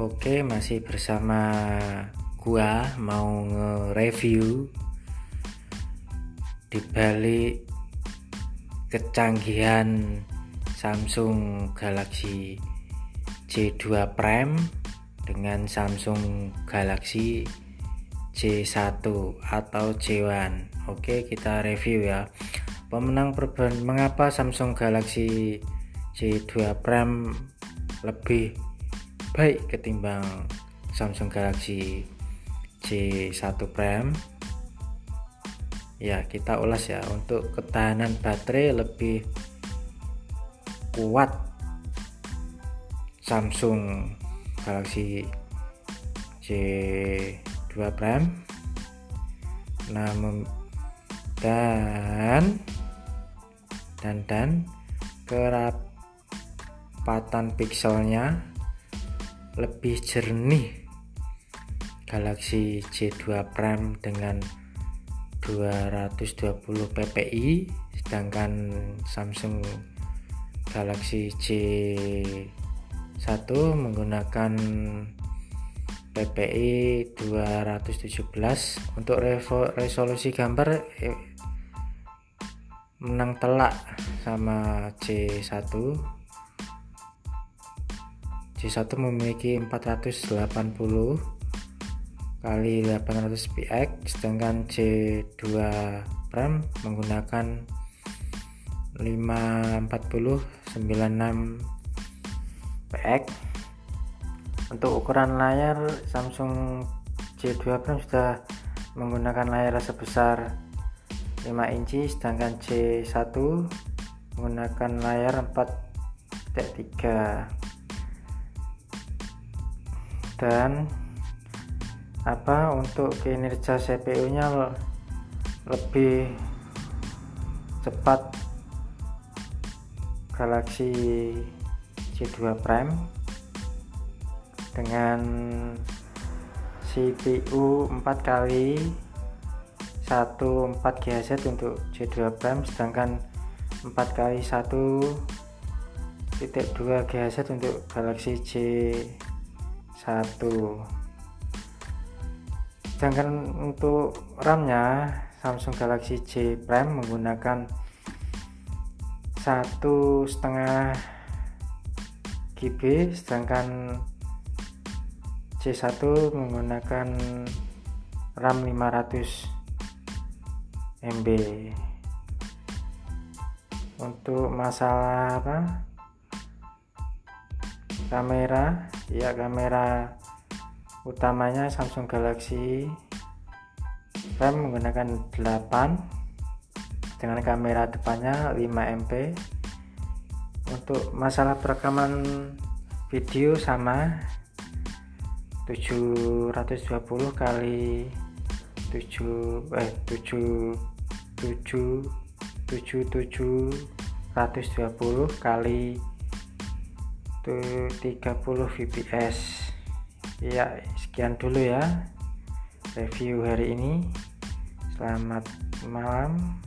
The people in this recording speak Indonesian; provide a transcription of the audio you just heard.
Oke, masih bersama gua mau nge-review dibalik kecanggihan Samsung Galaxy J2 Prime dengan Samsung Galaxy J1 atau J1. Oke, kita review ya. Pemenang perban mengapa Samsung Galaxy J2 Prime lebih baik ketimbang Samsung Galaxy J1 Prime. Ya kita ulas ya untuk ketahanan baterai lebih kuat Samsung Galaxy J2 Prime. Namun dan dan dan kerapatan pikselnya lebih jernih. Galaxy J2 Prime dengan 220 ppi sedangkan Samsung Galaxy J1 menggunakan ppi 217 untuk resolusi gambar eh, menang telak sama J1 J1 memiliki 480 kali 800 px sedangkan C2 Prime menggunakan 540 96 px untuk ukuran layar Samsung J2 Prime sudah menggunakan layar sebesar 5 inci sedangkan C1 menggunakan layar 4.3 dan apa untuk kinerja CPU nya lebih cepat Galaxy J2 Prime dengan CPU 4 kali 14 GHz untuk J2 Prime sedangkan 4 kali 1.2 GHz untuk Galaxy J1 sedangkan untuk RAM nya Samsung Galaxy J Prime menggunakan satu setengah GB sedangkan C1 menggunakan RAM 500 MB untuk masalah apa? Kamera ya kamera utamanya Samsung Galaxy RAM menggunakan 8 dengan kamera depannya 5 MP untuk masalah perekaman video sama 720 kali 7 eh 7 7 7 7 120 kali 30 fps ya sekian dulu ya review hari ini. Selamat malam